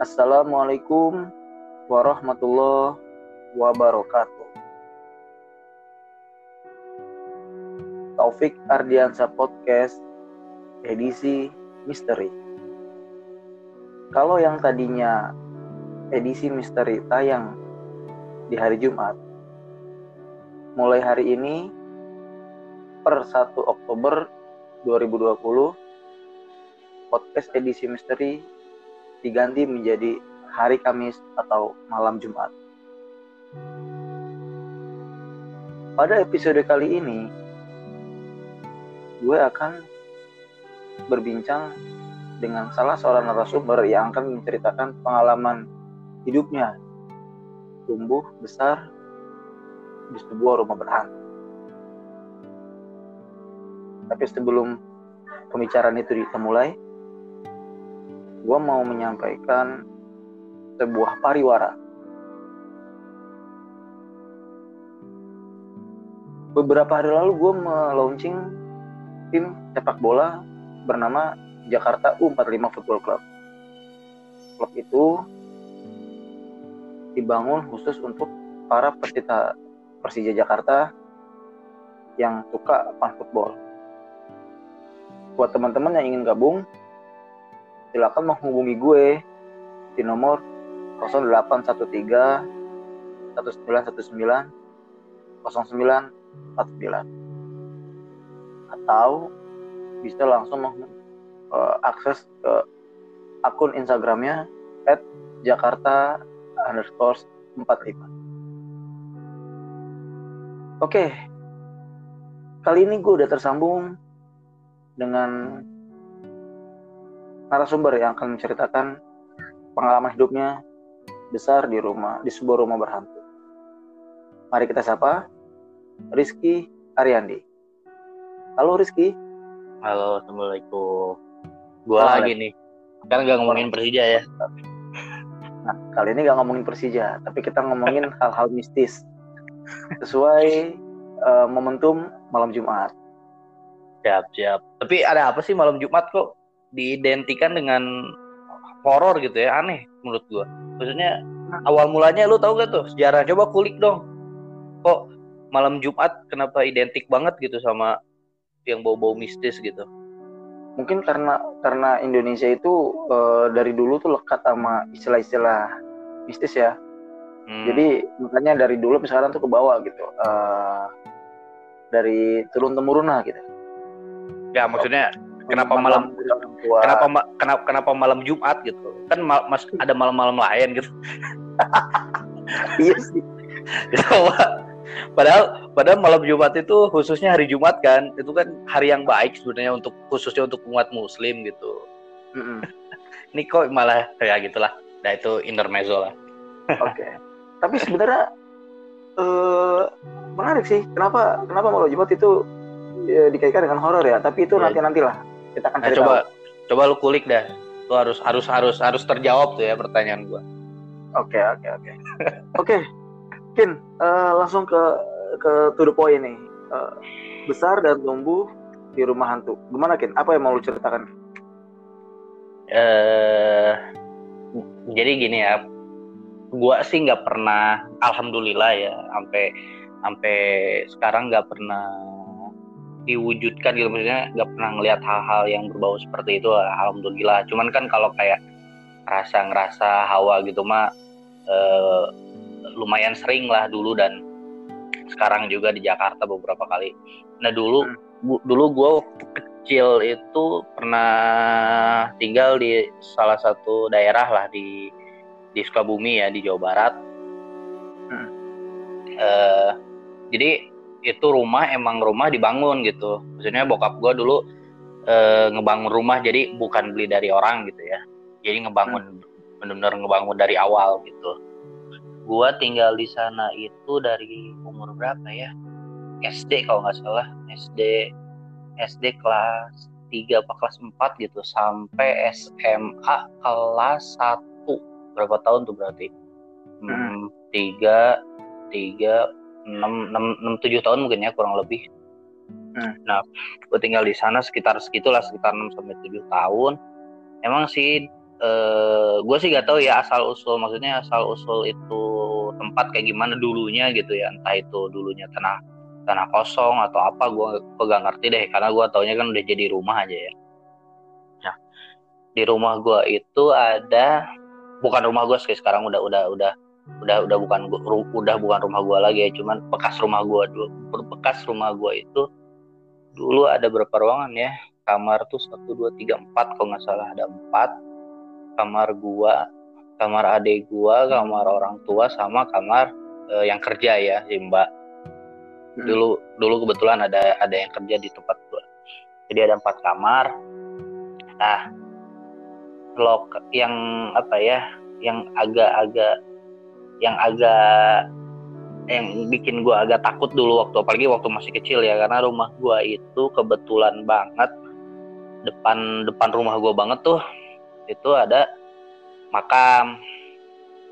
Assalamualaikum warahmatullahi wabarakatuh. Taufik Ardiansa Podcast edisi misteri. Kalau yang tadinya edisi misteri tayang di hari Jumat, mulai hari ini per 1 Oktober 2020 podcast edisi misteri diganti menjadi hari Kamis atau malam Jumat. Pada episode kali ini, gue akan berbincang dengan salah seorang narasumber yang akan menceritakan pengalaman hidupnya tumbuh besar di sebuah rumah berhantu. Tapi sebelum pembicaraan itu kita mulai, gue mau menyampaikan sebuah pariwara. Beberapa hari lalu gue melaunching tim sepak bola bernama Jakarta U45 Football Club. Klub itu dibangun khusus untuk para pecinta Persija Jakarta yang suka fan football. Buat teman-teman yang ingin gabung, silakan menghubungi gue di nomor 0813 1919 0949 atau bisa langsung mengakses eh, ke akun Instagramnya at Jakarta underscore 45 oke kali ini gue udah tersambung dengan narasumber yang akan menceritakan pengalaman hidupnya besar di rumah di sebuah rumah berhantu. Mari kita sapa Rizky Ariandi. Halo Rizky. Halo, assalamualaikum. Gua Halo. lagi nih. Kan gak ngomongin Persija ya. Nah, kali ini gak ngomongin Persija, tapi kita ngomongin hal-hal mistis sesuai uh, momentum malam Jumat. Siap, siap. Tapi ada apa sih malam Jumat kok diidentikan dengan horor gitu ya aneh menurut gua. Maksudnya awal mulanya lu tau gak tuh sejarah? Coba kulik dong. Kok malam Jumat kenapa identik banget gitu sama yang bau-bau mistis gitu? Mungkin karena karena Indonesia itu e, dari dulu tuh lekat sama istilah-istilah mistis ya. Hmm. jadi makanya dari dulu misalkan tuh ke bawah gitu e, dari turun temurun lah gitu. Ya maksudnya kenapa malam kenapa kenapa kenapa malam Jumat gitu? Kan mal, mas ada malam-malam lain gitu. Iya sih. Padahal padahal malam Jumat itu khususnya hari Jumat kan itu kan hari yang baik sebenarnya untuk khususnya untuk umat Muslim gitu. Mm -hmm. ini kok malah kayak gitulah. Nah itu intermezzo lah. Oke. Okay. tapi sebenarnya uh, menarik sih kenapa kenapa malam Jumat itu ya, dikaitkan dengan horor ya. Tapi itu ya. nanti nantilah kita akan nah, coba coba lu kulik dah. Lu harus harus harus harus terjawab tuh ya pertanyaan gua. Oke oke oke. Oke Kin uh, langsung ke ke to the point nih. Uh, besar dan tumbuh di rumah hantu. Gimana Kin apa yang mau lu ceritakan? Eh uh, jadi gini ya. Gua sih nggak pernah alhamdulillah ya sampai sampai sekarang nggak pernah diwujudkan gitu maksudnya nggak pernah ngelihat hal-hal yang berbau seperti itu alhamdulillah cuman kan kalau kayak rasa ngerasa hawa gitu mah e, lumayan sering lah dulu dan sekarang juga di Jakarta beberapa kali nah dulu hmm. bu, dulu gue kecil itu pernah tinggal di salah satu daerah lah di di Sukabumi ya di Jawa Barat hmm. e, jadi itu rumah emang rumah dibangun gitu. Maksudnya bokap gue dulu e, ngebangun rumah jadi bukan beli dari orang gitu ya. Jadi ngebangun hmm. benar-benar ngebangun dari awal gitu. Gue tinggal di sana itu dari umur berapa ya? SD kalau nggak salah. SD SD kelas 3 apa kelas 4 gitu. Sampai SMA kelas 1 berapa tahun tuh berarti? Hmm, tiga tiga enam enam enam tujuh tahun mungkin ya kurang lebih. Hmm. nah gue tinggal di sana sekitar segitulah sekitar enam sampai tujuh tahun. Emang sih uh, gue sih gak tahu ya asal usul maksudnya asal usul itu tempat kayak gimana dulunya gitu ya. Entah itu dulunya tanah tanah kosong atau apa gue gue gak ngerti deh. Karena gue taunya kan udah jadi rumah aja ya. Nah di rumah gue itu ada bukan rumah gue sih sekarang udah udah udah udah udah bukan udah bukan rumah gue lagi ya cuman bekas rumah gue dulu. Bekas rumah gue itu dulu ada berapa ruangan ya? Kamar tuh satu dua tiga empat kalau nggak salah. Ada empat. Kamar gua kamar adik gua kamar orang tua sama kamar uh, yang kerja ya si mbak. Hmm. dulu dulu kebetulan ada ada yang kerja di tempat gua. Jadi ada empat kamar. Nah lok yang apa ya yang agak-agak yang agak yang bikin gue agak takut dulu waktu apalagi waktu masih kecil ya karena rumah gue itu kebetulan banget. Depan depan rumah gue banget tuh itu ada makam.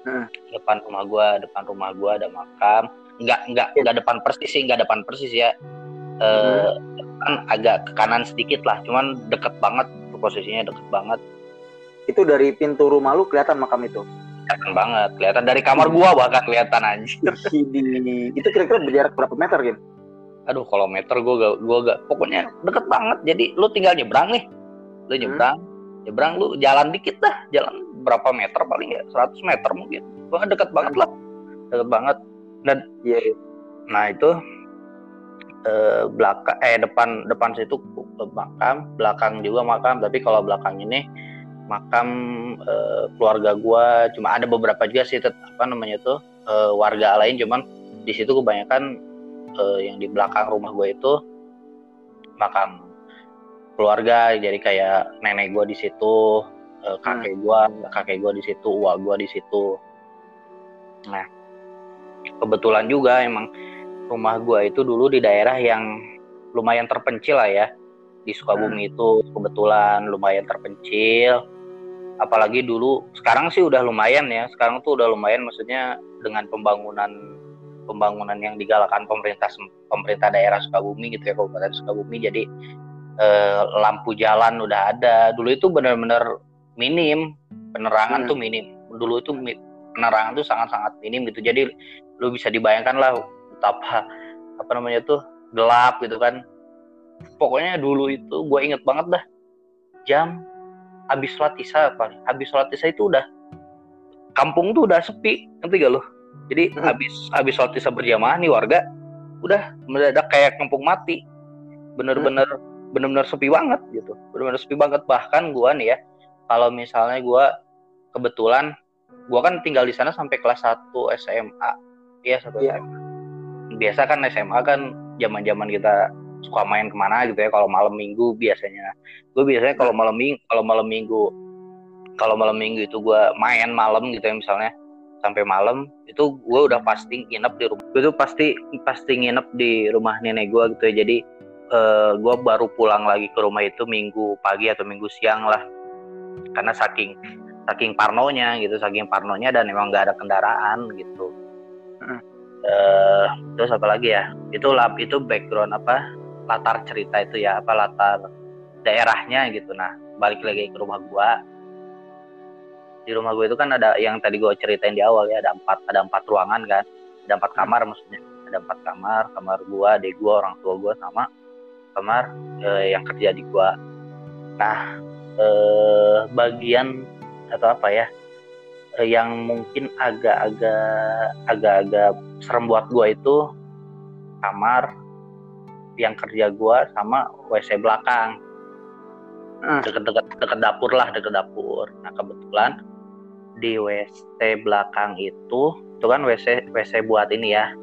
Hmm. depan rumah gue depan rumah gue ada makam. Nggak nggak nggak depan persis sih nggak depan persis ya. Hmm. kan agak ke kanan sedikit lah cuman deket banget posisinya deket banget. Itu dari pintu rumah lu kelihatan makam itu kelihatan banget. Kelihatan dari kamar gua bahkan kelihatan aja itu kira-kira berjarak berapa meter gitu aduh kalau meter gue gak gue gak pokoknya deket banget. Jadi lu tinggal nyebrang nih. Lu hmm. nyebrang hmm. nyebrang lu jalan dikit dah. Jalan berapa meter paling ya? 100 meter mungkin. Gue deket banget lah. Deket banget. Dan yeah. Iya. nah itu eh, belakang eh depan depan situ makam belakang juga makam. Tapi kalau belakang ini makam eh, keluarga gue cuma ada beberapa juga sih tetap apa namanya tuh eh, warga lain. Cuman di situ kebanyakan uh, yang di belakang rumah gue itu makam keluarga. Jadi kayak nenek gue di situ uh, kakek gue kakek gue di situ uak gue di situ. Nah kebetulan juga emang rumah gue itu dulu di daerah yang lumayan terpencil lah ya. Di Sukabumi hmm. itu kebetulan lumayan terpencil apalagi dulu sekarang sih udah lumayan ya. Sekarang tuh udah lumayan maksudnya dengan pembangunan pembangunan yang digalakan pemerintah pemerintah daerah Sukabumi gitu ya Kabupaten Sukabumi. Jadi eh, lampu jalan udah ada. Dulu itu benar-benar minim. Penerangan hmm. tuh minim. Dulu itu penerangan tuh sangat-sangat minim gitu. Jadi lu bisa dibayangkan lah betapa apa namanya tuh gelap gitu kan. Pokoknya dulu itu gue inget banget dah jam habis sholat isya apa habis sholat isya itu udah kampung tuh udah sepi ngerti gak lo jadi hmm. habis habis sholat isya berjamaah nih warga udah mendadak kayak kampung mati. Bener-bener bener-bener sepi banget gitu. Bener-bener sepi banget. Bahkan gua nih ya kalau misalnya gua kebetulan gua kan tinggal di sana sampai kelas 1 SMA ya satu yeah. SMA biasa kan SMA kan zaman-zaman kita suka main ke mana gitu ya. Kalau malam minggu biasanya gue biasanya kalau malam minggu kalau malam minggu kalau malam minggu itu gue main malam gitu ya misalnya. Sampai malam itu gue udah pasti nginep di rumah. Gue tuh pasti pasti nginep di rumah nenek gue gitu ya. Jadi uh, eh, gue baru pulang lagi ke rumah itu minggu pagi atau minggu siang lah. Karena saking saking parnonya gitu saking parnonya dan emang gak ada kendaraan gitu. Hmm. uh, terus apa lagi ya? Itu lap itu background apa latar cerita itu ya apa latar daerahnya gitu. Nah balik lagi ke rumah gue di rumah gue itu kan ada yang tadi gue ceritain di awal ya ada empat ada empat ruangan kan. Ada empat hmm. kamar maksudnya. Ada empat kamar kamar gue adik gue orang tua gue sama kamar eh, yang kerja di gue nah eh, bagian atau apa ya eh, yang mungkin agak-agak agak-agak serem buat gue itu kamar yang kerja gue sama WC belakang. Hmm. deket-deket deket dapur lah deket dapur. Nah kebetulan di WC belakang itu itu kan WC WC buat ini ya.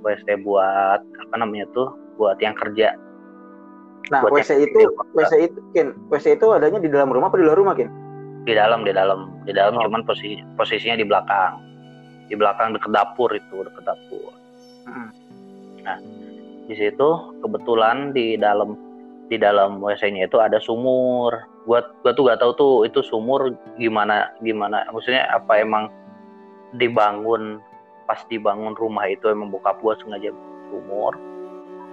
WC buat apa namanya tuh buat yang kerja. Nah buat WC itu WC itu kin WC itu adanya di dalam rumah apa di luar rumah kin? Di dalam di dalam. Di dalam oh. cuman posisi posisinya di belakang. Di belakang deket dapur itu deket dapur. Hmm. nah di situ kebetulan di dalam di dalam WC-nya itu ada sumur. Gua gua tuh gak tahu tuh itu sumur gimana gimana. Maksudnya apa emang dibangun pas dibangun rumah itu emang bokap gua sengaja sumur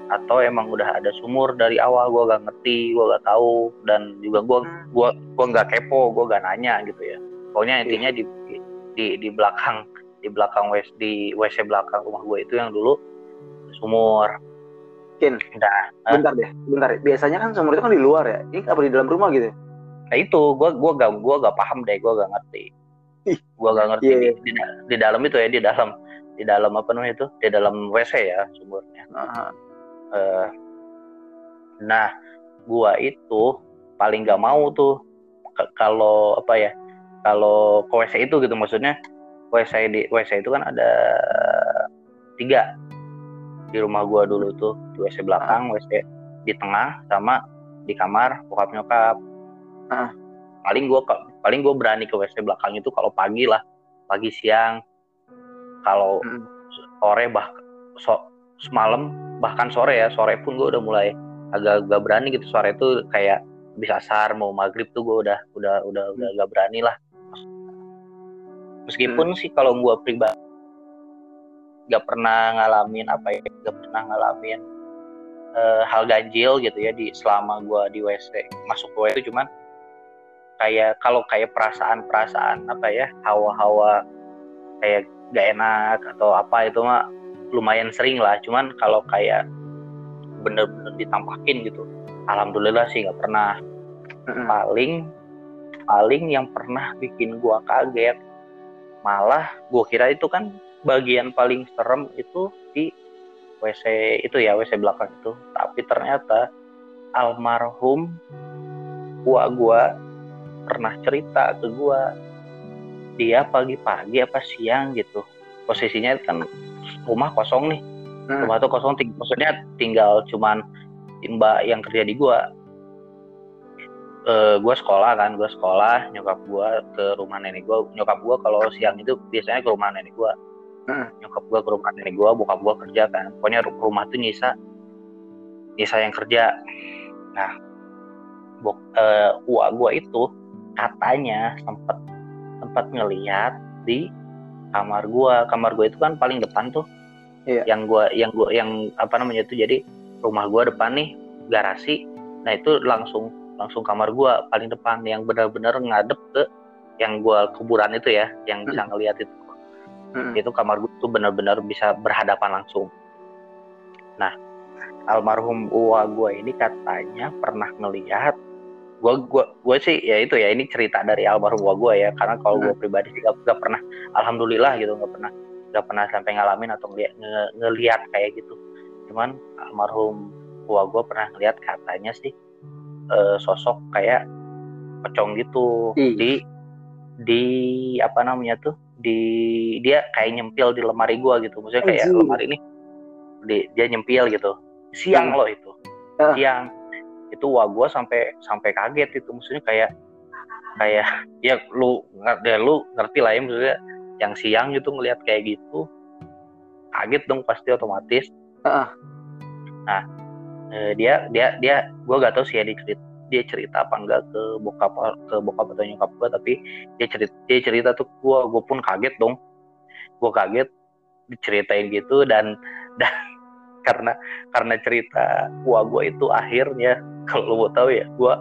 atau emang udah ada sumur dari awal gue gak ngerti gue gak tahu. Dan juga gue gua gua nggak kepo gue gak nanya gitu ya. Pokoknya intinya di di di belakang di belakang WC di WC belakang rumah gue itu yang dulu sumur Kin, nah, bentar deh, bentar. Biasanya kan sumur itu kan di luar ya. Ini apa di dalam rumah gitu? Nah itu, gue gua gak gua gak paham deh, gue gak ngerti. Gue gak ngerti yeah. di, di, di dalam itu ya, di dalam di dalam apa namanya itu, di dalam WC ya sumurnya. -huh. uh, nah, gue itu paling gak mau tuh kalau apa ya, kalau ke WC itu gitu maksudnya WC di WC itu kan ada tiga di rumah gua dulu tuh di WC belakang WC di tengah sama di kamar bokap nyokap uh. paling gua paling gua berani ke WC belakang itu kalau pagi lah pagi siang kalau hmm. sore bah so, semalam bahkan sore ya sore pun gua udah mulai agak gak berani gitu sore itu kayak bisa asar mau maghrib tuh gua udah udah udah hmm. udah gak berani lah meskipun hmm. sih kalau gua pribadi gak pernah ngalamin apa ya gak pernah ngalamin uh, hal ganjil gitu ya di selama gue di WC masuk ke WC cuman kayak kalau kayak perasaan-perasaan apa ya hawa-hawa kayak gak enak atau apa itu mah lumayan sering lah. Cuman kalau kayak bener-bener ditampakin gitu alhamdulillah sih nggak pernah. Paling paling yang pernah bikin gua kaget malah gua kira itu kan bagian paling serem itu di WC itu ya WC belakang itu. Tapi ternyata almarhum gua gua pernah cerita ke gua dia pagi-pagi apa siang? gitu. Posisinya kan rumah kosong nih. Hmm. rumah tuh kosong ting maksudnya tinggal cuman mbak yang kerja di gua. Uh, gue sekolah kan gue sekolah nyokap gue ke rumah nenek gue nyokap gue kalau siang itu biasanya ke rumah nenek gue hmm. nyokap gue ke rumah nenek gue bokap gue kerja kan. Pokoknya rumah tuh nyisa. Nyisa yang kerja. Nah bok uh, uak gue itu katanya sempat sempat ngelihat di kamar gue kamar gue itu kan paling depan tuh. Iya. yang gue yang gue yang apa namanya itu. Jadi rumah gue depan nih garasi. Nah itu langsung langsung kamar gue paling depan. Yang benar-benar ngadep ke yang gue kuburan itu ya yang bisa hmm. ngelihat itu hmm. itu kamar gue tuh benar-benar bisa berhadapan langsung nah almarhum uwa gue ini katanya pernah ngelihat gue gue gue sih ya itu ya ini cerita dari almarhum uwa gue ya karena kalau gue pribadi sih gak, gak pernah alhamdulillah gitu gak pernah gak pernah sampai ngalamin atau ngeliat, nge, ngelihat kayak gitu cuman almarhum uwa gue pernah ngelihat katanya sih uh, sosok kayak pocong gitu hmm. di di apa namanya tuh di dia kayak nyempil di lemari gua gitu maksudnya kayak Anjir. lemari ini di, dia nyempil gitu siang hmm. loh itu uh. siang itu wah gua sampai sampai kaget itu maksudnya kayak kayak ya lu ya, lu ngerti lah ya maksudnya yang siang gitu ngelihat kayak gitu kaget dong pasti otomatis uh. nah eh, dia dia dia gue gak tau sih ya di dia cerita apa enggak ke bokap ke bokap atau nyokap gue tapi dia cerita dia cerita tuh gue gue pun kaget dong. Gue kaget diceritain gitu dan dan karena karena cerita gua gue itu akhirnya kalau lo mau tahu ya gue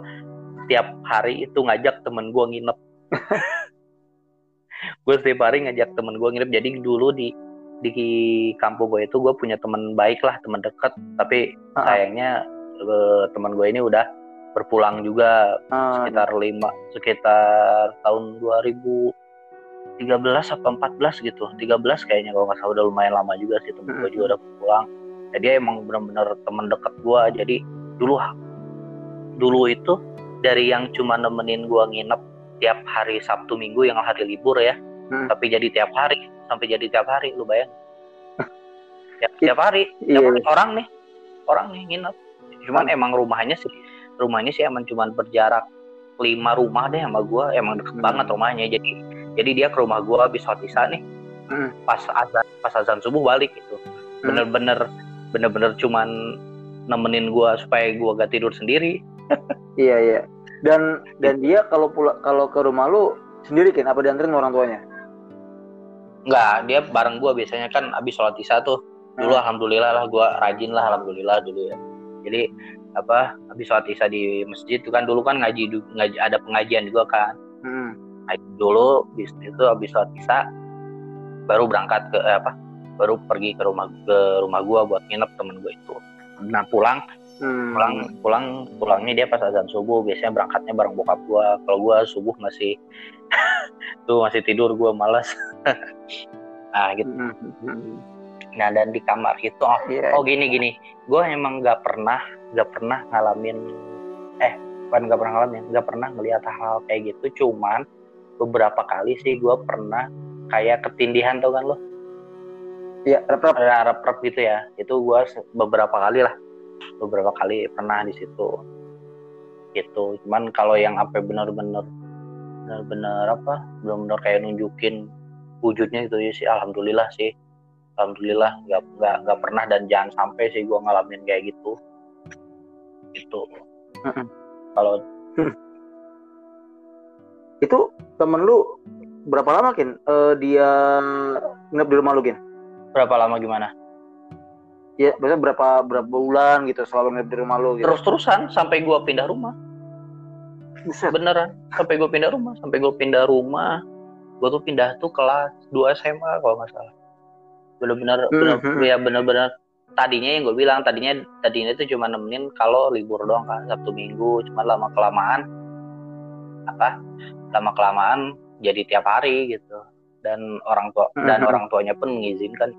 tiap hari itu ngajak temen gue nginep. Gue setiap hari ngajak temen gue nginep. Jadi dulu di di kampung gue itu gue punya teman baik lah teman dekat tapi sayangnya eh, teman gue ini udah berpulang juga hmm. sekitar lima sekitar tahun 2013 atau 14 gitu 13 kayaknya kalau nggak salah udah lumayan lama juga sih temen hmm. gue juga udah berpulang jadi dia emang benar-benar temen deket gue jadi dulu dulu itu dari yang cuma nemenin gue nginep tiap hari Sabtu Minggu yang hari libur ya hmm. tapi jadi tiap hari sampai jadi tiap hari lu bayang tiap, tiap hari tiap yeah. hari orang nih orang nih nginep cuman hmm. emang rumahnya sih rumahnya sih emang cuma berjarak lima rumah deh sama gue emang deket hmm. banget rumahnya. Jadi jadi dia ke rumah gue habis sholat isya nih. Hmm. pas azan pas azan subuh balik gitu. Hmm. bener-bener bener-bener cuman nemenin gue supaya gue gak tidur sendiri. Iya iya. Dan dan dia kalau pula kalau ke rumah lu sendiri kan apa dianterin orang tuanya? Enggak, dia bareng gue biasanya kan abis sholat isya tuh. Dulu hmm. alhamdulillah lah gue rajin lah alhamdulillah dulu ya jadi apa habis sholat isya di masjid itu kan dulu kan ngaji ngaji ada pengajian juga kan hmm. ngaji dulu bis itu habis sholat isya baru berangkat ke eh, apa baru pergi ke rumah ke rumah gue buat nginep temen gue itu nah pulang hmm. pulang pulang pulangnya dia pas azan subuh biasanya berangkatnya bareng bokap gue kalau gue subuh masih tuh masih tidur gue malas nah gitu hmm, hmm, hmm. Nah dan di kamar itu oh, yeah. oh gini gini. Gue emang nggak pernah nggak pernah ngalamin eh bukan nggak pernah ngalamin nggak pernah melihat hal, hal kayak gitu. Cuman beberapa kali sih gue pernah kayak ketindihan tau kan lo? Iya, rep-rep. Ya, rep-rep gitu ya. Itu gue beberapa kali lah. Beberapa kali pernah di situ. Gitu. Cuman kalau yang apa benar-benar benar-benar apa benar-benar kayak nunjukin wujudnya itu ya sih. Alhamdulillah sih alhamdulillah nggak nggak nggak pernah dan jangan sampai sih gue ngalamin kayak gitu. Itu kalau hmm. itu temen lu berapa lama kin? Uh, dia nginep di rumah lu kin? Berapa lama gimana? Ya biasanya berapa berapa bulan gitu selalu nginep di rumah lu gitu. terus terusan sampai gua pindah rumah. Buset. beneran. Sampai gua pindah rumah sampai gua pindah rumah. Gua tuh pindah tuh kelas 2 SMA kalau nggak salah bener-bener mm -hmm. ya bener-bener tadinya yang gue bilang tadinya tadinya itu cuma nemenin kalau libur doang kan sabtu minggu cuma lama kelamaan apa lama kelamaan jadi tiap hari gitu dan orang tua mm -hmm. dan orang tuanya pun mengizinkan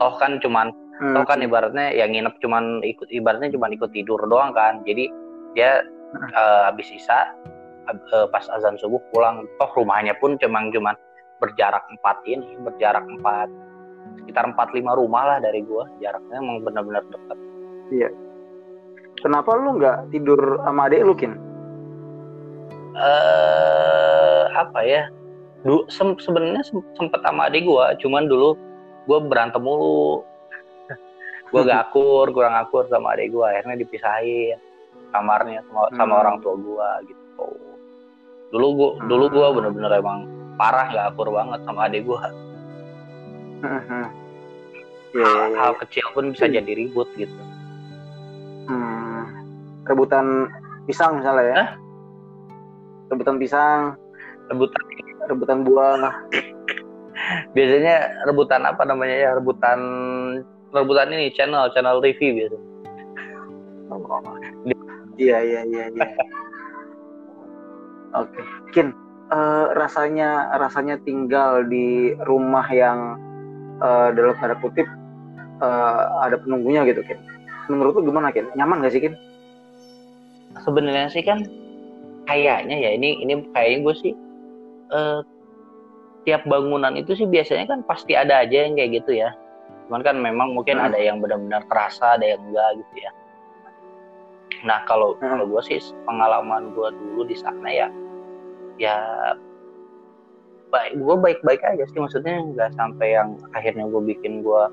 toh kan cuman hmm. toh kan ibaratnya yang nginep cuman ikut ibaratnya cuman ikut tidur doang kan jadi dia hmm. uh, habis isa uh, pas azan subuh pulang toh rumahnya pun cuman cuman berjarak empat ini berjarak empat sekitar empat lima rumah lah dari gua jaraknya emang benar-benar dekat iya kenapa lu nggak tidur sama adek lu kin uh, apa ya dulu se sebenarnya sempet sama adik gua cuman dulu gue berantem mulu gue gak akur kurang akur sama adik gue akhirnya dipisahin kamarnya sama, hmm. sama orang tua gue gitu dulu hmm. dulu gue bener-bener emang parah gak akur banget sama adik hmm. Yeah, hal, iya, hal iya. kecil pun bisa hmm. jadi ribut gitu. Hmm. rebutan pisang misalnya ya? Hah? rebutan pisang. Rebutan. Rebutan buah. Biasanya rebutan apa namanya ya? Rebutan rebutan ini channel channel TV biasa iya iya iya iya. Oke. Kin uh, rasanya rasanya tinggal di rumah yang uh, dalam tanda kutip uh, ada penunggunya gitu kin menurut lu gimana kin nyaman gak sih kin sebenarnya sih kan kayaknya ya ini ini kayaknya gue sih uh, tiap bangunan itu sih biasanya kan pasti ada aja yang kayak gitu ya. Cuman kan memang mungkin hmm. ada yang benar-benar terasa ada yang enggak gitu ya. Nah kalau hmm. kalau gue sih pengalaman gue dulu di sana ya ya baik gue baik-baik aja sih maksudnya nggak sampai yang akhirnya gue bikin gue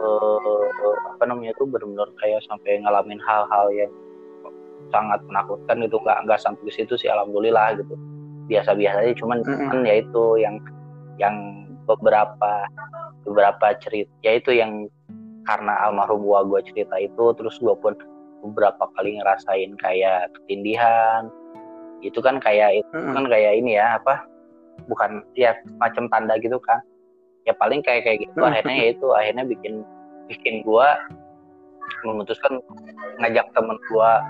uh, apa namanya itu benar-benar kayak sampai ngalamin hal-hal yang sangat menakutkan gitu nggak nggak sampai ke situ sih alhamdulillah gitu biasa-biasa aja cuman mm -hmm. kan ya itu yang yang beberapa beberapa cerita ya itu yang karena almarhum gua gua cerita itu terus gua pun beberapa kali ngerasain kayak ketindihan itu kan kayak itu mm -hmm. kan kayak ini ya apa bukan ya macam tanda gitu kan. Ya paling kayak kayak gitu akhirnya ya itu akhirnya bikin bikin gua memutuskan ngajak temen gua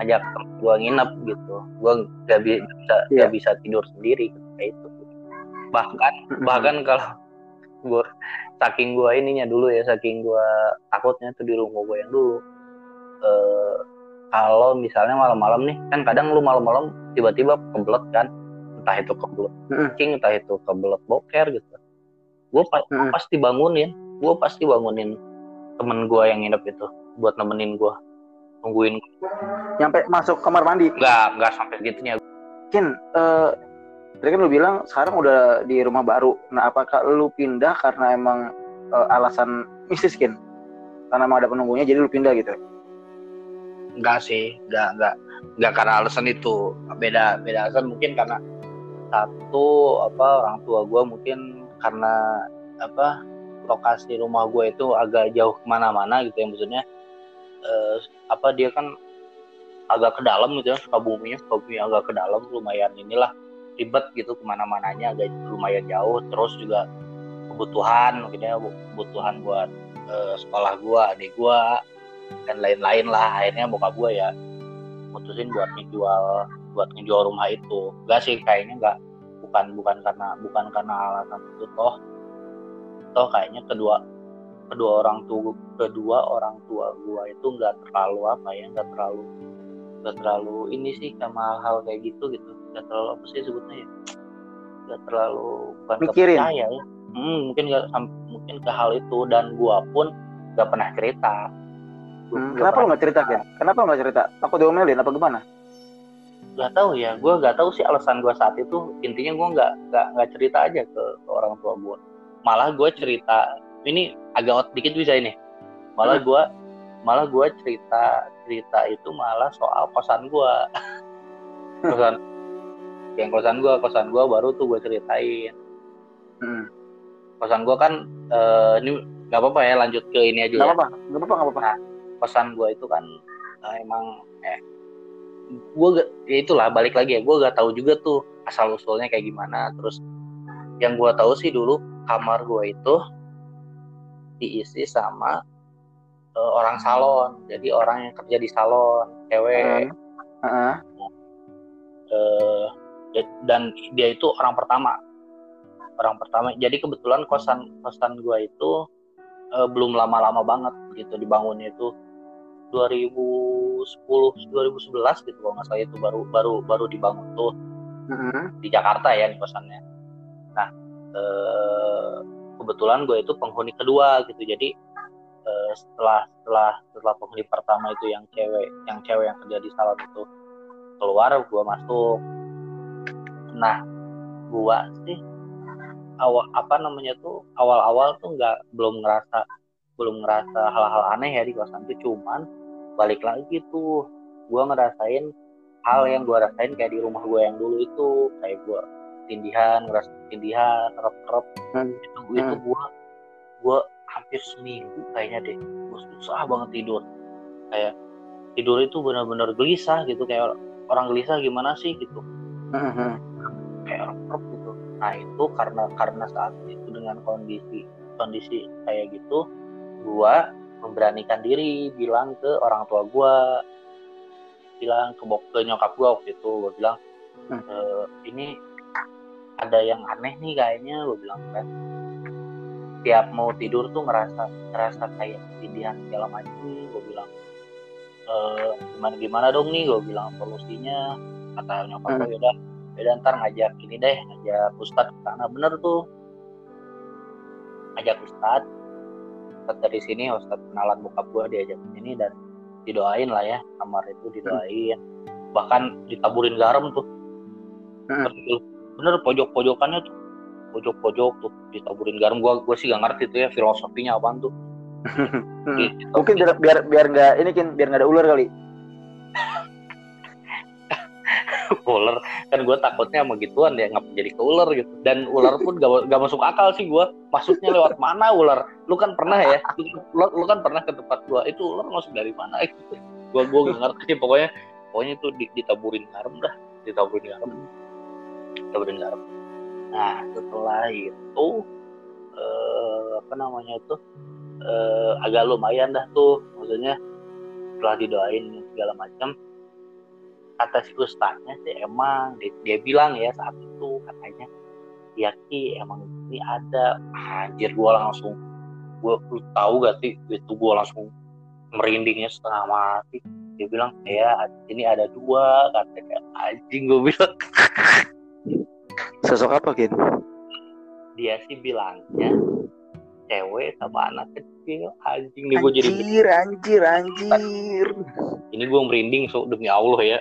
ngajak gue nginep gitu. Gue gak bisa yeah. gak bisa tidur sendiri kayak itu. Bahkan bahkan kalau gue saking gue ininya dulu ya saking gue takutnya tuh di rumah gue yang dulu e, kalau misalnya malam-malam nih kan kadang lu malam-malam tiba-tiba kebelet kan entah itu kebelet kucing entah itu kebelet boker gitu. Gue pa pasti bangunin. Gue pasti bangunin temen gue yang nginep itu buat nemenin gue nungguin. Nyampe masuk kamar mandi? Nggak nggak sampai segitunya. Kin uh, tadi kan lu bilang sekarang udah di rumah baru. Nah apakah lu pindah karena emang uh, alasan mistis Kin? Karena emang ada penunggunya jadi lu pindah gitu? Enggak sih enggak enggak enggak karena alasan itu. Beda beda alasan mungkin karena satu apa orang tua gue mungkin karena apa lokasi rumah gue itu agak jauh ke mana-mana gitu ya maksudnya uh, apa dia kan agak ke dalam gitu ya Sukabumi Sukabumi agak ke dalam lumayan inilah ribet gitu ke mana-mananya agak lumayan jauh terus juga kebutuhan mungkin ya kebutuhan buat uh, sekolah gue adik gue dan lain-lain lah akhirnya bokap gue ya mutusin buat ngejual buat ngejual rumah itu. Enggak sih kayaknya enggak. Bukan bukan karena bukan karena alasan itu toh. Toh kayaknya kedua kedua orang tua kedua orang tua gua itu nggak terlalu apa ya nggak terlalu nggak terlalu ini sih sama hal-hal kayak gitu gitu. Nggak terlalu apa sih sebutnya ya? Nggak terlalu bukan Mikirin. ya. Hmm, mungkin nggak mungkin ke hal itu. Dan gua pun nggak pernah cerita. Hmm, kenapa lo nggak cerita kan kenapa lo nggak cerita? Aku diomelin apa gimana nggak tahu ya gue nggak tahu sih alasan gue saat itu intinya gue nggak nggak nggak cerita aja ke, ke orang tua gue malah gue cerita ini agak out dikit bisa ini malah hmm. gue malah gue cerita cerita itu malah soal kosan gue kosan yang kosan gue kosan gue baru tuh gue ceritain hmm. kosan gue kan uh, ini nggak apa-apa ya lanjut ke ini aja nggak ya. apa-apa nggak apa-apa nggak apa-apa nah, kosan gue itu kan uh, emang eh gue ya itulah balik lagi ya gue gak tahu juga tuh asal usulnya kayak gimana. Terus yang gue tahu sih dulu kamar gue itu diisi sama uh, orang salon. Jadi orang yang kerja di salon cewek. Uh, uh. Uh, dan dia itu orang pertama. Orang pertama jadi kebetulan kosan kosan gue itu uh, belum lama-lama banget gitu dibangunnya itu 2010 2011 gitu kalau nggak salah itu baru baru baru dibangun tuh uh-huh. di Jakarta ya di kosannya nah eh, kebetulan gue itu penghuni kedua gitu jadi eh, setelah setelah setelah penghuni pertama itu yang cewek yang cewek yang kerja di salon itu keluar gue masuk nah gue sih awal apa namanya tuh awal-awal tuh nggak belum ngerasa belum ngerasa hal-hal aneh ya di kosan itu cuman balik lagi tuh gue ngerasain hal yang gue rasain kayak di rumah gue yang dulu itu kayak gue tindihan ngerasa tindihan kerap kerap hmm. itu hmm. itu gue gue hampir seminggu kayaknya deh gue susah banget tidur kayak tidur itu benar-benar gelisah gitu kayak orang gelisah gimana sih gitu hmm. hmm. kayak kerap gitu nah itu karena karena saat itu dengan kondisi kondisi kayak gitu gue memberanikan diri bilang ke orang tua gue bilang ke, ke nyokap gue waktu itu gue bilang e, ini ada yang aneh nih kayaknya gue bilang kan? Tiap mau tidur tuh ngerasa ngerasa kayak ketindihan segala macam gue bilang. E, gimana gimana dong nih? gue bilang solusinya kata nyokap gue hmm. udah udah ntar ngajak ini deh ngajak ustad ke sana. Bener tuh. Ngajak ustad Ustadz dari sini Ustadz kenalan bokap gue diajak sini dan didoain lah ya kamar itu didoain hmm. bahkan ditaburin garam tuh hmm. bener pojok-pojokannya tuh pojok-pojok tuh ditaburin garam gue gue sih gak ngerti tuh ya filosofinya apaan tuh hmm. mungkin biar biar biar nggak ini kan biar nggak ada ular kali ular. Kan gue takutnya sama gituan ya nggak jadi ke ular gitu. Dan ular pun gak, gak masuk akal sih gue masuknya lewat mana ular? Lu kan pernah ya lu, lu kan pernah ke tempat gue itu ular masuk dari mana? Gitu gue gue gak ngerti pokoknya pokoknya itu ditaburin garam dah. Ditaburin garam. Ditaburin garam. Nah setelah itu eh, apa namanya itu? Eh, agak lumayan dah tuh. Maksudnya setelah didoain segala macam kata si ustadznya sih emang dia, dia bilang ya saat itu katanya ya ki emang ini ada. Anjir gue langsung gue lu tahu gak sih itu gue langsung merindingnya setengah mati. Dia bilang ya ini ada dua katanya anjing gue bilang. Sosok apa Kin? dia sih bilangnya cewek sama anak kecil. Anjing nih gue jadi anjir anjir anjir. Ini gue merinding so demi Allah ya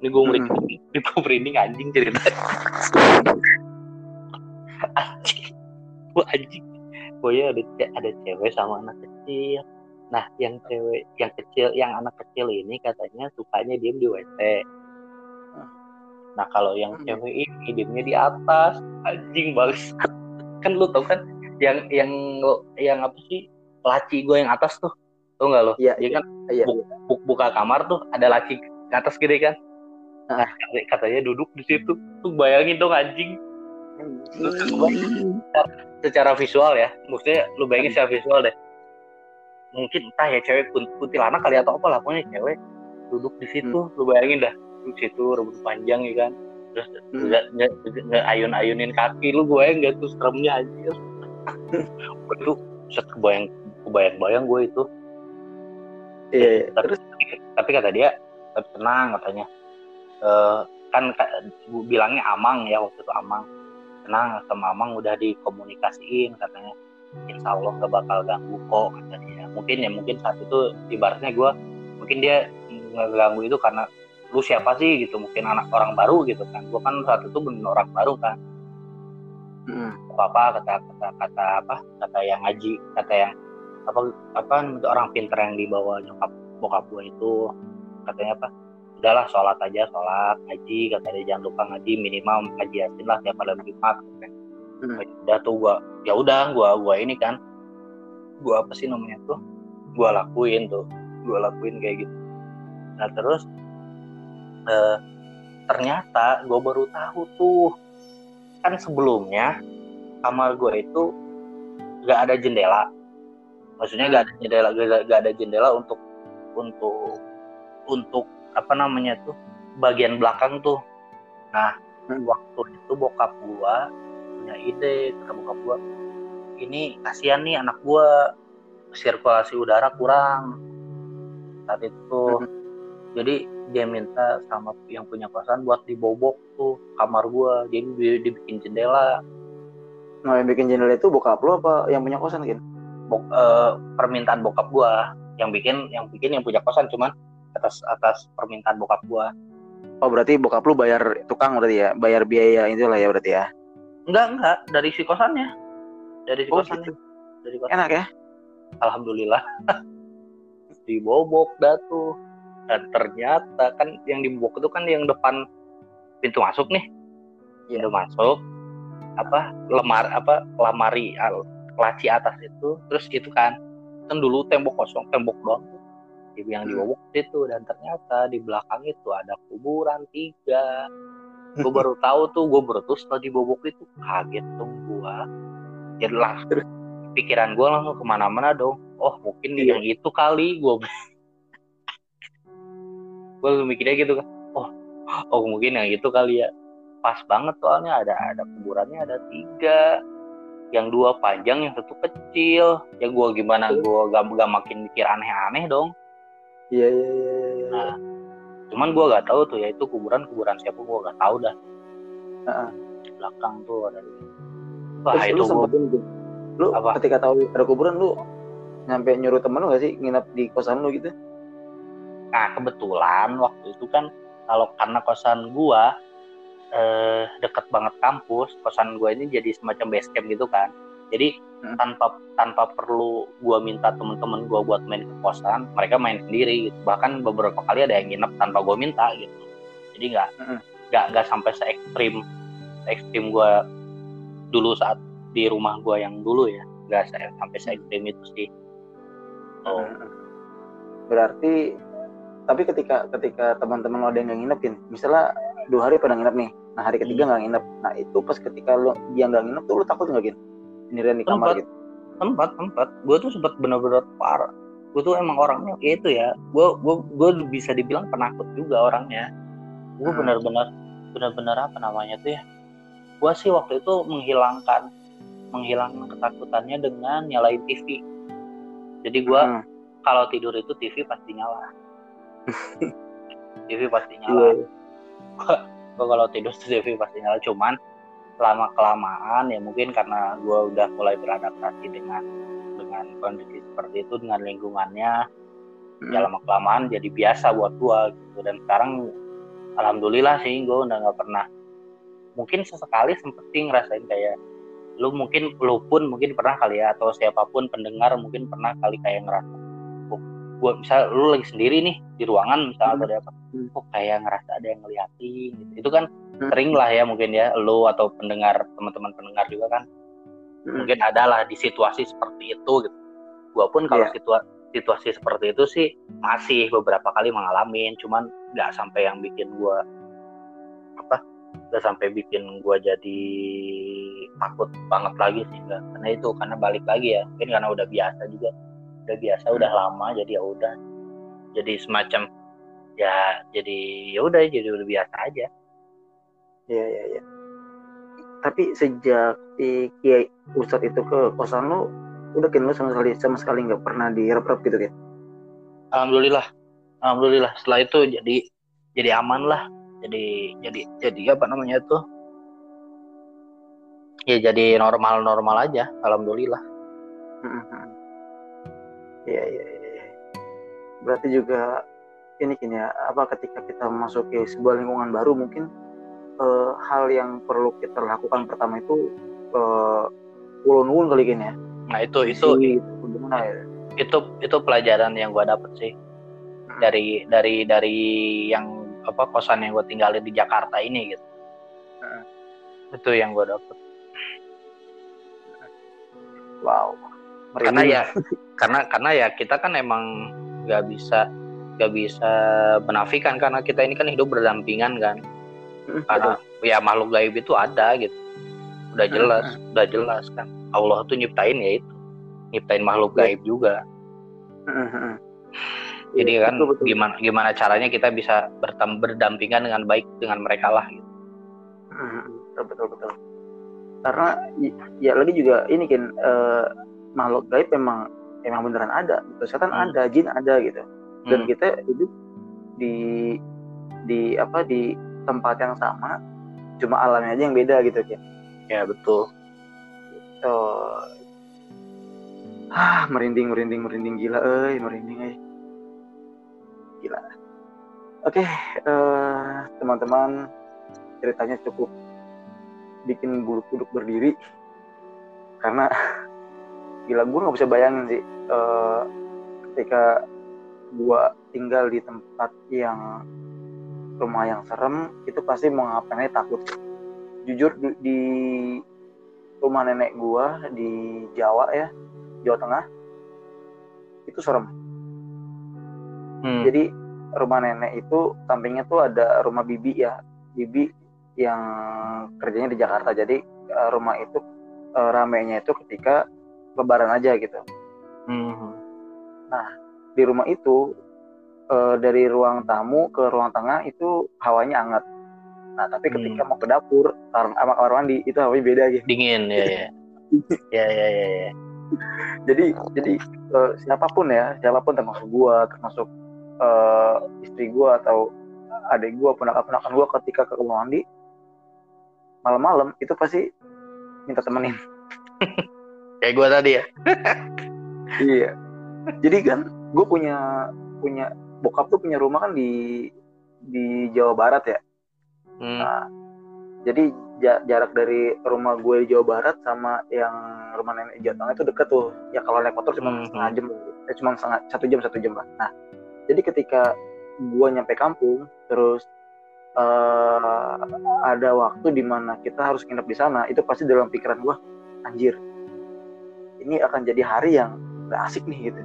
ini gue merinding hmm. ini. Gue merinding anjing cerita anjing gue anjing. Gue ya ada ada cewek sama anak kecil. Nah yang cewek yang kecil yang anak kecil ini katanya sukanya diem di WC nah kalau yang hmm. cewek ini diemnya di atas. Anjing bagus. Kan lu tau kan yang yang yang apa sih? Laci gue yang atas tuh. Tuh nggak lo Iya, dia iya, kan iya. bu- bu- buka kamar tuh ada laci ke atas gede kan nah kata- katanya duduk di situ. Tuh bayangin dong anjing. Secara visual ya. Maksudnya lu bayangin secara visual deh. Mungkin entah ya cewek kun- kuntilanak kali atau apa lah pokoknya cewek duduk di situ lu bayangin dah. Duduk di situ rambut panjang ya kan. Terus Hmm. nggak nggak nggak ayun ayunin kaki lu gue nggak tuh seremnya anjir itu set kebayang kebayang bayang gue itu. Iya, iya. tapi, Terus? tapi kata dia tapi tenang katanya Eh, kan ka- gua bilangnya Amang ya waktu itu Amang. Tenang sama Amang udah dikomunikasiin katanya. Insya Allah nggak bakal ganggu kok kata dia. Mungkin ya mungkin saat itu ibaratnya gue mungkin dia ngeganggu itu karena lu siapa sih? gitu. Mungkin anak orang baru gitu kan. Gue kan saat itu bener orang baru kan. Mm, apa apa kata kata kata apa kata yang ngaji kata yang apa apa orang pinter yang dibawa nyokap bokap gue itu. Katanya apa udahlah sholat aja sholat ngaji kata dia jangan lupa ngaji minimal ngaji yasin lah tiap malam jumat katanya. Hmm. udah tuh gua ya udah gua gua ini kan gua apa sih namanya tuh gua lakuin tuh gua lakuin kayak gitu nah terus eh, ternyata gua baru tahu tuh kan sebelumnya kamar gua itu nggak ada jendela maksudnya nggak ada jendela nggak ada jendela untuk untuk untuk apa namanya tuh bagian belakang tuh nah Hmm. waktu itu bokap gua punya ide kata bokap gua ini kasihan nih anak gua sirkulasi udara kurang saat itu Hmm. jadi dia minta sama yang punya kosan buat dibobok tuh kamar gua jadi di- dibikin jendela Nah, yang bikin jendela itu bokap lu apa yang punya kosan kan? bok, eh, permintaan bokap gua yang bikin yang bikin yang punya kosan cuman atas atas permintaan bokap gua. Oh, berarti bokap lu bayar tukang berarti ya, bayar biaya itulah ya berarti ya. enggak enggak. Dari si kosannya. Dari si Oh, kosannya. gitu. dari kosan Enak ya? alhamdulillah. Dibobok dah tuh. Dan ternyata kan yang dibobok itu kan yang depan pintu masuk nih. Iya. pintu masuk apa lemar apa lamari al- laci atas itu. Terus itu kan kan dulu tembok kosong tembok doang yang Hmm. dibobok itu dan ternyata di belakang itu ada kuburan tiga. Gue baru tahu tuh gue baru tuh setelah dibobok itu kaget dong gue jadi lah Terus? pikiran gue langsung ke mana-mana dong. Oh mungkin Iya. yang itu kali gue gue langsung mikirnya gitu kan. Oh oh mungkin yang itu kali ya. Pas banget soalnya ada ada kuburannya ada tiga. Yang dua panjang yang satu kecil. Ya gue gimana gue gak, gak makin mikir aneh-aneh dong Iya, iya, iya, iya, iya. Nah, cuman gue gak tahu tuh ya itu kuburan kuburan siapa gue gak tahu dah Heeh. Di belakang tuh ada wah Terus itu lu gua- lu Apa? ketika tahu ada kuburan lu nyampe nyuruh temen lu gak sih nginep di kosan lu gitu? nah kebetulan waktu itu kan kalau karena kosan gua eh, deket banget kampus kosan gua ini jadi semacam base camp gitu kan jadi Hmm. tanpa tanpa perlu gua minta temen-temen gua buat main ke kosan mereka main sendiri gitu. Bahkan beberapa kali ada yang nginep tanpa gua minta gitu. Jadi nggak nggak nggak sampai se ekstrim ekstrim gua dulu saat di rumah gua yang dulu ya. Nggak sampai se ekstrim itu sih. Oh. Heeh. Berarti tapi ketika ketika teman-teman lo ada yang nggak nginep Gin, misalnya dua hari pada nginep nih, nah hari ketiga nggak nginep, nah itu pas ketika lo dia nggak nginep tuh lo takut nggak Gin? Sendirian di kamar Tempat. gitu? tempat tempat gue tuh sempat bener-bener parah gue tuh emang orangnya ya itu ya gue gue gue bisa dibilang penakut juga orangnya gue Hmm. bener-bener bener-bener apa namanya tuh ya gue sih waktu itu menghilangkan menghilangkan ketakutannya dengan nyalain TV jadi gue Hmm. kalau tidur itu TV pasti nyala TV pasti Iya. nyala gue kalau tidur tuh TV pasti nyala cuman lama kelamaan ya mungkin karena gue udah mulai beradaptasi dengan dengan kondisi seperti itu dengan lingkungannya Hmm. ya lama kelamaan jadi biasa buat gue gitu dan sekarang alhamdulillah sih gue udah nggak pernah mungkin sesekali sempet sih ngerasain kayak lu mungkin lu pun mungkin pernah kali ya atau siapa pun pendengar mungkin pernah kali kayak ngerasa gue misal lu lagi sendiri nih di ruangan misalnya atau di apa Hmm. kok kayak ngerasa ada yang ngeliatin gitu itu kan Hmm. sering lah ya mungkin ya lu atau pendengar teman-teman pendengar juga kan hmm. mungkin adalah di situasi seperti itu gitu gue pun kalau yeah. situa situasi seperti itu sih masih beberapa kali mengalami cuman nggak sampai yang bikin gue apa nggak sampai bikin gue jadi takut banget lagi sih enggak karena itu karena balik lagi ya mungkin karena udah biasa juga udah biasa hmm. udah lama jadi ya udah. Jadi semacam ya jadi ya udah jadi udah biasa aja. Iya iya iya. Tapi sejak si Kiai Ustadz itu ke kosan lo udah kan lo sama sekali sama sekali nggak pernah direp-rep gitu kan alhamdulillah. Alhamdulillah. Setelah itu jadi jadi aman lah. Jadi jadi jadi apa namanya tuh ya jadi normal normal aja. Alhamdulillah iya iya iya berarti juga ini kini ya apa ketika kita masuk ke sebuah lingkungan baru mungkin uh, hal yang perlu kita lakukan pertama itu uh, ulun kali gini ya. Nah itu itu gimana ya? itu itu pelajaran yang gue dapet sih. Hmm. dari dari dari yang apa kosan yang gue tinggalin di Jakarta ini gitu. Hmm. itu yang gue dapet. Wow Merinding. karena ya karena karena ya kita kan emang nggak bisa nggak bisa menafikan karena kita ini kan hidup berdampingan kan. Karena ya makhluk gaib itu ada gitu. Udah jelas hmm. udah jelas kan. Allah tuh nyiptain ya itu. Nyiptain makhluk iya. gaib juga. Hmm, jadi iya, kan betul, betul. gimana gimana caranya kita bisa bertam berdampingan dengan baik dengan mereka lah gitu. Betul betul betul. Karena ya lagi juga ini kan uh, makhluk gaib memang emang beneran ada gitu. Setan hmm. ada jin ada gitu. Dan hmm. kita hidup di di apa di tempat yang sama cuma alamnya aja yang beda gitu kan ya betul. Gitu. ah merinding merinding merinding. Gila eh merinding eh gila. Oke okay, uh, eh, teman-teman ceritanya cukup bikin bulu kuduk berdiri. Karena gila gue nggak bisa bayangin sih uh, ketika gue tinggal di tempat yang rumah yang serem itu pasti mau ngapain takut. Jujur di rumah nenek gue di Jawa ya Jawa Tengah itu serem. Hmm. jadi rumah nenek itu sampingnya tuh ada rumah bibi ya bibi yang kerjanya di Jakarta. Jadi eh, rumah itu uh, ramenya itu ketika lebaran aja gitu hmm. nah di rumah itu uh, dari ruang tamu ke ruang tengah itu hawanya hangat. Nah, tapi hmm. ketika hmm. mau ke dapur sama kamar mandi itu hawanya beda gitu. Dingin ya ya. ya ya ya ya. Jadi jadi uh, siapa pun ya, siapa pun termasuk gua, termasuk uh, istri gua atau adik gua, ponakan-ponakan gua ketika ke kamar mandi malam-malam itu pasti minta temenin. Kayak gua tadi ya. iya. Jadi kan gue punya punya bokap tuh punya rumah kan di di Jawa Barat ya. Hmm. Nah, jadi jarak dari rumah gue di Jawa Barat sama yang rumah nenek Jawa Tengah itu deket tuh. Ya kalau naik motor cuma hmm. setengah jam, eh, cuma setengah satu jam satu jam lah. Nah, jadi ketika gue nyampe kampung, terus uh, ada waktu di mana kita harus nginep di sana, itu pasti dalam pikiran gue, anjir, ini akan jadi hari yang gak asik nih gitu.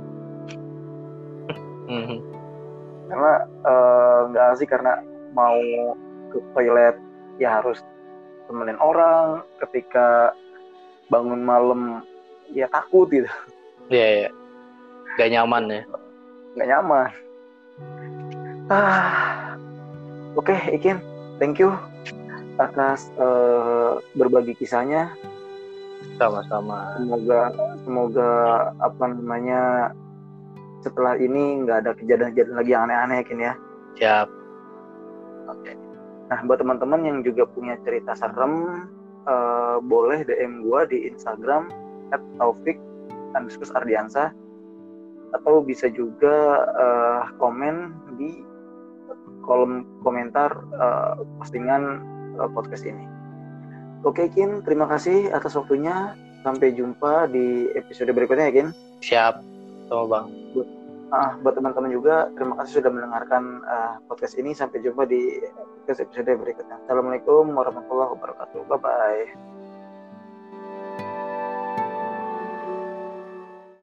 Hmm. Karena eh, nggak uh, asik karena mau ke toilet ya harus temenin orang. Ketika bangun malam ya takut gitu. Iya yeah, yeah. gak nyaman ya? Gak nyaman. Ah. Oke okay, Ikin. Thank you atas uh, berbagi kisahnya sama-sama. Semoga semoga apa namanya setelah ini nggak ada kejadian-kejadian lagi yang aneh-aneh kan ya. Siap. Oke. Nah buat teman-teman yang juga punya cerita serem uh, boleh DM gua di Instagram @taufik underscore ardiansa atau bisa juga uh, komen di kolom komentar uh, postingan uh, podcast ini. Oke Kin, terima kasih atas waktunya. Sampai jumpa di episode berikutnya ya Kin. Siap, sama Bang. Buat uh, buat teman-teman juga terima kasih sudah mendengarkan uh, podcast ini. Sampai jumpa di podcast episode berikutnya. Assalamualaikum warahmatullahi wabarakatuh. Bye bye